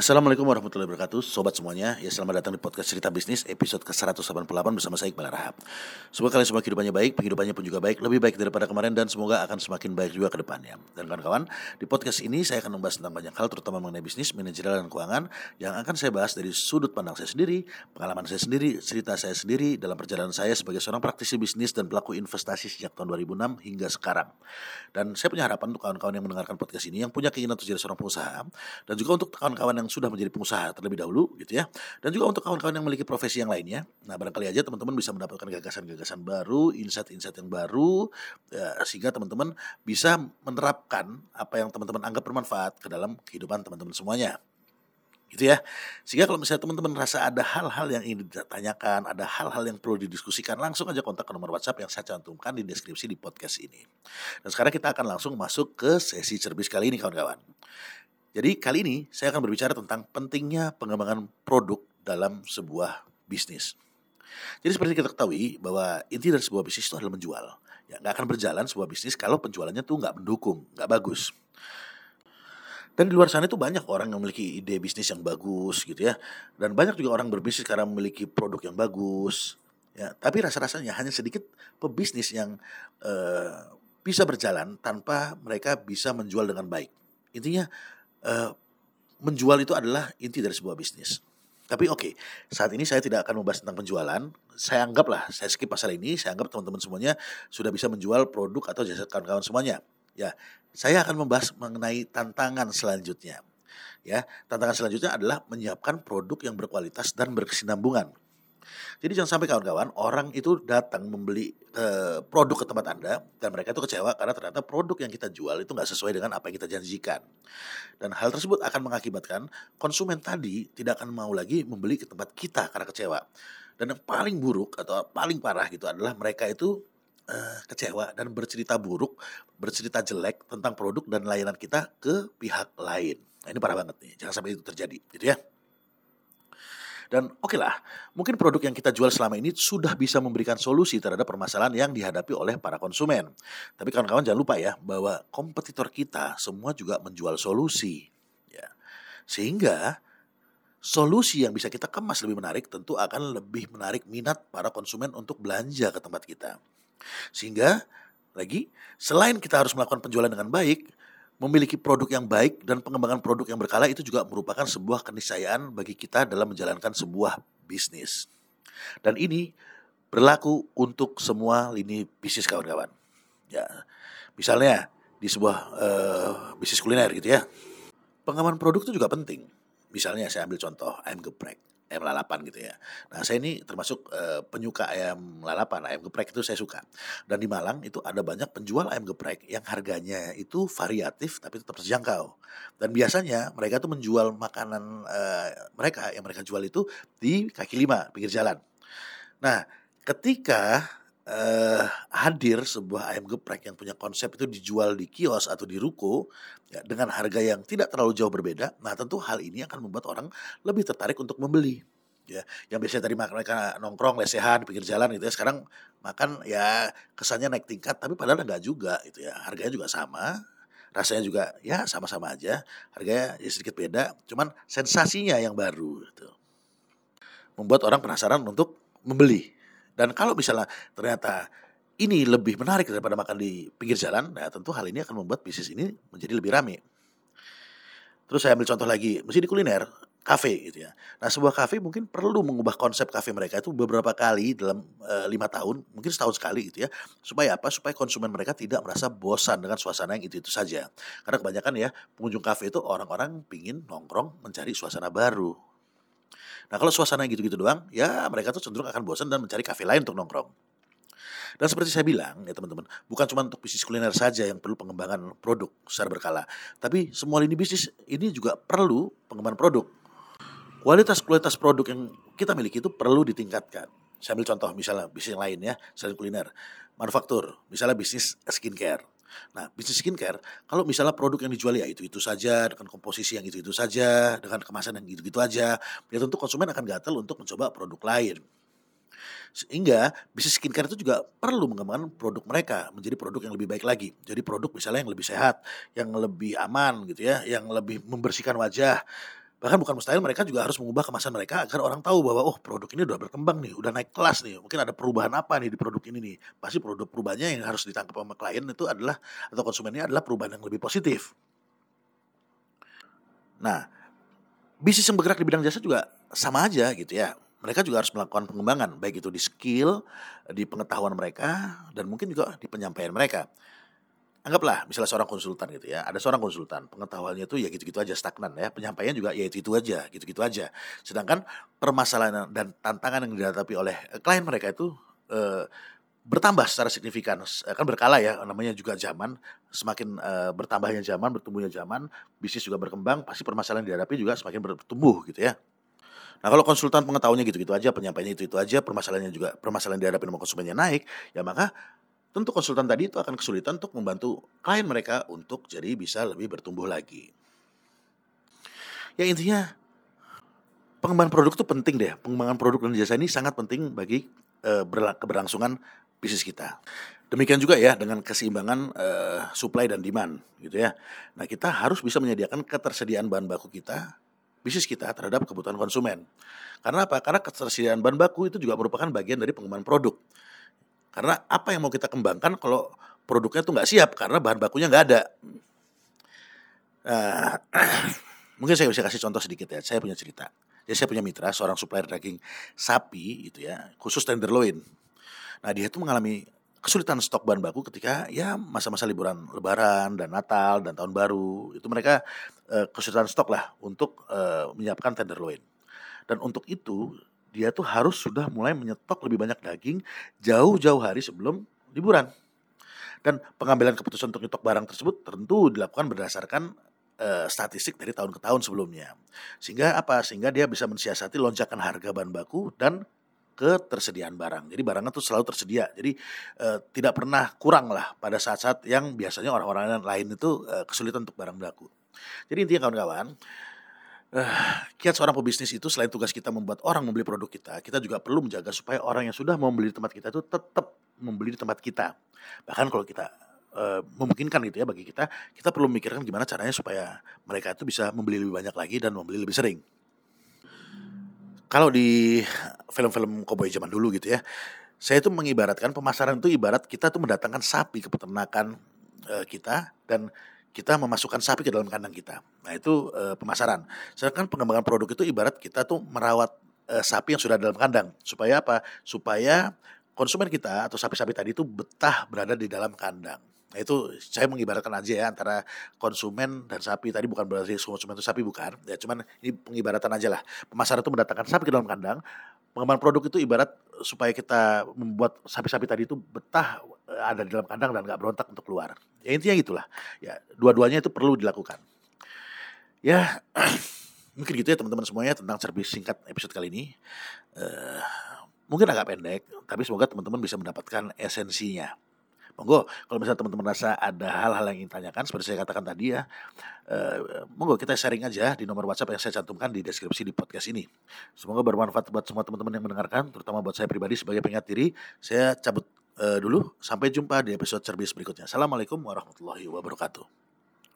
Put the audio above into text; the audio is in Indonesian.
Assalamualaikum warahmatullahi wabarakatuh. Sobat semuanya Ya selamat datang di podcast cerita bisnis Episode ke-188 bersama saya Iqbal Rahab. Semoga kalian semua kehidupannya baik Kehidupannya pun juga baik Lebih baik daripada kemarin Dan semoga akan semakin baik juga ke depannya. Dan kawan-kawan Di podcast ini saya akan membahas tentang banyak hal Terutama mengenai bisnis, manajerial dan keuangan Yang akan saya bahas dari sudut pandang saya sendiri Pengalaman saya sendiri Cerita saya sendiri Dalam perjalanan saya sebagai seorang praktisi bisnis Dan pelaku investasi sejak tahun 2006 hingga sekarang. Dan saya punya harapan untuk kawan-kawan yang mendengarkan podcast ini Yang punya keinginan untuk jadi seorang pengusaha Dan juga untuk kawan-kawan yang sudah menjadi pengusaha terlebih dahulu gitu ya. Dan juga untuk kawan-kawan yang memiliki profesi yang lainnya. Nah, barangkali aja teman-teman bisa mendapatkan gagasan-gagasan baru, insight-insight yang baru ya, sehingga teman-teman bisa menerapkan apa yang teman-teman anggap bermanfaat ke dalam kehidupan teman-teman semuanya gitu ya. Sehingga kalau misalnya teman-teman rasa ada hal-hal yang ingin ditanyakan, ada hal-hal yang perlu didiskusikan, langsung aja kontak ke nomor WhatsApp yang saya cantumkan di deskripsi di podcast ini. Dan sekarang kita akan langsung masuk ke sesi cerbis kali ini kawan-kawan. Jadi kali ini saya akan berbicara tentang pentingnya pengembangan produk dalam sebuah bisnis. Jadi seperti kita ketahui bahwa inti dari sebuah bisnis itu adalah menjual. Ya, nggak akan berjalan sebuah bisnis kalau penjualannya tuh nggak mendukung, nggak bagus. Dan di luar sana itu banyak orang yang memiliki ide bisnis yang bagus gitu ya. Dan banyak juga orang berbisnis karena memiliki produk yang bagus. Ya, tapi rasa-rasanya hanya sedikit pebisnis yang uh, bisa berjalan tanpa mereka bisa menjual dengan baik. Intinya uh, menjual itu adalah inti dari sebuah bisnis. Tapi oke, okay, saat ini saya tidak akan membahas tentang penjualan. Saya anggaplah, saya skip pasal ini. Saya anggap teman-teman semuanya sudah bisa menjual produk atau jasa kawan-kawan semuanya. Ya, saya akan membahas mengenai tantangan selanjutnya. Ya, tantangan selanjutnya adalah menyiapkan produk yang berkualitas dan berkesinambungan. Jadi jangan sampai kawan-kawan orang itu datang membeli uh, produk ke tempat Anda dan mereka itu kecewa karena ternyata produk yang kita jual itu nggak sesuai dengan apa yang kita janjikan. Dan hal tersebut akan mengakibatkan konsumen tadi tidak akan mau lagi membeli ke tempat kita karena kecewa. Dan yang paling buruk atau paling parah gitu adalah mereka itu uh, kecewa dan bercerita buruk, bercerita jelek tentang produk dan layanan kita ke pihak lain. Nah, ini parah banget nih, jangan sampai itu terjadi, gitu ya. Dan oke okay lah, mungkin produk yang kita jual selama ini sudah bisa memberikan solusi terhadap permasalahan yang dihadapi oleh para konsumen. Tapi kawan-kawan jangan lupa ya bahwa kompetitor kita semua juga menjual solusi. Ya. Sehingga solusi yang bisa kita kemas lebih menarik tentu akan lebih menarik minat para konsumen untuk belanja ke tempat kita. Sehingga lagi selain kita harus melakukan penjualan dengan baik, memiliki produk yang baik dan pengembangan produk yang berkala itu juga merupakan sebuah keniscayaan bagi kita dalam menjalankan sebuah bisnis. Dan ini berlaku untuk semua lini bisnis kawan-kawan. Ya, misalnya di sebuah uh, bisnis kuliner gitu ya. Pengembangan produk itu juga penting. Misalnya saya ambil contoh ayam geprek ayam lalapan gitu ya. Nah saya ini termasuk uh, penyuka ayam lalapan, ayam geprek itu saya suka. Dan di Malang itu ada banyak penjual ayam geprek yang harganya itu variatif tapi tetap terjangkau. Dan biasanya mereka tuh menjual makanan uh, mereka yang mereka jual itu di kaki lima pinggir jalan. Nah ketika uh, hadir sebuah ayam geprek yang punya konsep itu dijual di kios atau di ruko ya, dengan harga yang tidak terlalu jauh berbeda, nah tentu hal ini akan membuat orang lebih tertarik untuk membeli. Ya, yang biasanya tadi mereka nongkrong lesehan pinggir jalan gitu ya sekarang makan ya kesannya naik tingkat tapi padahal enggak juga itu ya. Harganya juga sama rasanya juga ya sama-sama aja. Harganya ya sedikit beda cuman sensasinya yang baru gitu. Membuat orang penasaran untuk membeli dan kalau misalnya ternyata ini lebih menarik daripada makan di pinggir jalan, nah tentu hal ini akan membuat bisnis ini menjadi lebih ramai. Terus saya ambil contoh lagi, mesti di kuliner, kafe gitu ya. Nah sebuah kafe mungkin perlu mengubah konsep kafe mereka itu beberapa kali dalam e, lima tahun, mungkin setahun sekali gitu ya. Supaya apa? Supaya konsumen mereka tidak merasa bosan dengan suasana yang itu-itu saja. Karena kebanyakan ya pengunjung kafe itu orang-orang pingin nongkrong mencari suasana baru. Nah kalau suasana gitu-gitu doang, ya mereka tuh cenderung akan bosan dan mencari kafe lain untuk nongkrong. Dan seperti saya bilang ya teman-teman, bukan cuma untuk bisnis kuliner saja yang perlu pengembangan produk secara berkala, tapi semua lini bisnis ini juga perlu pengembangan produk. Kualitas-kualitas produk yang kita miliki itu perlu ditingkatkan. Saya ambil contoh misalnya bisnis yang lain ya, selain kuliner, manufaktur, misalnya bisnis skincare. Nah, bisnis skincare, kalau misalnya produk yang dijual ya itu-itu saja, dengan komposisi yang itu-itu saja, dengan kemasan yang gitu-gitu aja, ya tentu konsumen akan gatel untuk mencoba produk lain. Sehingga bisnis skincare itu juga perlu mengembangkan produk mereka menjadi produk yang lebih baik lagi. Jadi produk misalnya yang lebih sehat, yang lebih aman gitu ya, yang lebih membersihkan wajah, Bahkan bukan mustahil mereka juga harus mengubah kemasan mereka agar orang tahu bahwa oh produk ini udah berkembang nih, udah naik kelas nih. Mungkin ada perubahan apa nih di produk ini nih. Pasti produk perubahannya yang harus ditangkap sama klien itu adalah atau konsumennya adalah perubahan yang lebih positif. Nah, bisnis yang bergerak di bidang jasa juga sama aja gitu ya. Mereka juga harus melakukan pengembangan baik itu di skill, di pengetahuan mereka dan mungkin juga di penyampaian mereka anggaplah misalnya seorang konsultan gitu ya ada seorang konsultan pengetahuannya itu ya gitu-gitu aja stagnan ya penyampaian juga ya itu-itu aja gitu-gitu aja. Sedangkan permasalahan dan tantangan yang dihadapi oleh klien mereka itu eh, bertambah secara signifikan. Eh, kan berkala ya namanya juga zaman semakin eh, bertambahnya zaman bertumbuhnya zaman bisnis juga berkembang pasti permasalahan yang dihadapi juga semakin bertumbuh gitu ya. Nah kalau konsultan pengetahuannya gitu-gitu aja, penyampaiannya itu-itu aja, permasalahannya juga permasalahan dihadapi sama konsumennya naik, ya maka tentu konsultan tadi itu akan kesulitan untuk membantu klien mereka untuk jadi bisa lebih bertumbuh lagi. Ya intinya pengembangan produk itu penting deh. Pengembangan produk dan jasa ini sangat penting bagi uh, keberlangsungan bisnis kita. Demikian juga ya dengan keseimbangan uh, supply dan demand gitu ya. Nah, kita harus bisa menyediakan ketersediaan bahan baku kita, bisnis kita terhadap kebutuhan konsumen. Karena apa? Karena ketersediaan bahan baku itu juga merupakan bagian dari pengembangan produk. Karena apa yang mau kita kembangkan kalau produknya tuh nggak siap karena bahan bakunya nggak ada. Nah, mungkin saya bisa kasih contoh sedikit ya. Saya punya cerita. Jadi saya punya mitra seorang supplier daging sapi gitu ya, khusus tenderloin. Nah dia itu mengalami kesulitan stok bahan baku ketika ya masa-masa liburan Lebaran dan Natal dan Tahun Baru itu mereka uh, kesulitan stok lah untuk uh, menyiapkan tenderloin. Dan untuk itu dia tuh harus sudah mulai menyetok lebih banyak daging jauh-jauh hari sebelum liburan. Dan pengambilan keputusan untuk nyetok barang tersebut tentu dilakukan berdasarkan uh, statistik dari tahun ke tahun sebelumnya. Sehingga apa? Sehingga dia bisa mensiasati lonjakan harga bahan baku dan ketersediaan barang. Jadi barangnya tuh selalu tersedia. Jadi uh, tidak pernah kurang lah pada saat-saat yang biasanya orang-orang lain itu uh, kesulitan untuk barang baku. Jadi intinya kawan-kawan, uh, kiat seorang pebisnis itu selain tugas kita membuat orang membeli produk kita, kita juga perlu menjaga supaya orang yang sudah membeli di tempat kita itu tetap membeli di tempat kita. Bahkan kalau kita uh, memungkinkan gitu ya bagi kita, kita perlu memikirkan gimana caranya supaya mereka itu bisa membeli lebih banyak lagi dan membeli lebih sering. Kalau di film-film koboi zaman dulu gitu ya, saya itu mengibaratkan pemasaran itu ibarat kita tuh mendatangkan sapi ke peternakan uh, kita dan kita memasukkan sapi ke dalam kandang kita. Nah itu e, pemasaran. Sedangkan pengembangan produk itu ibarat kita tuh merawat e, sapi yang sudah dalam kandang. Supaya apa? Supaya konsumen kita atau sapi-sapi tadi itu betah berada di dalam kandang. Nah itu saya mengibaratkan aja ya antara konsumen dan sapi tadi bukan berarti konsumen itu sapi bukan ya cuman ini pengibaratan aja lah pemasaran itu mendatangkan sapi ke dalam kandang pengembangan produk itu ibarat supaya kita membuat sapi-sapi tadi itu betah eh, ada di dalam kandang dan nggak berontak untuk keluar. Ya intinya gitulah. Ya dua-duanya itu perlu dilakukan. Ya mungkin gitu ya teman-teman semuanya tentang servis singkat episode kali ini. Uh, mungkin agak pendek tapi semoga teman-teman bisa mendapatkan esensinya monggo kalau misalnya teman-teman rasa ada hal-hal yang ingin tanyakan seperti saya katakan tadi ya uh, monggo kita sharing aja di nomor WhatsApp yang saya cantumkan di deskripsi di podcast ini. Semoga bermanfaat buat semua teman-teman yang mendengarkan terutama buat saya pribadi sebagai pengingat diri. Saya cabut uh, dulu. Sampai jumpa di episode cerbis berikutnya. Assalamualaikum warahmatullahi wabarakatuh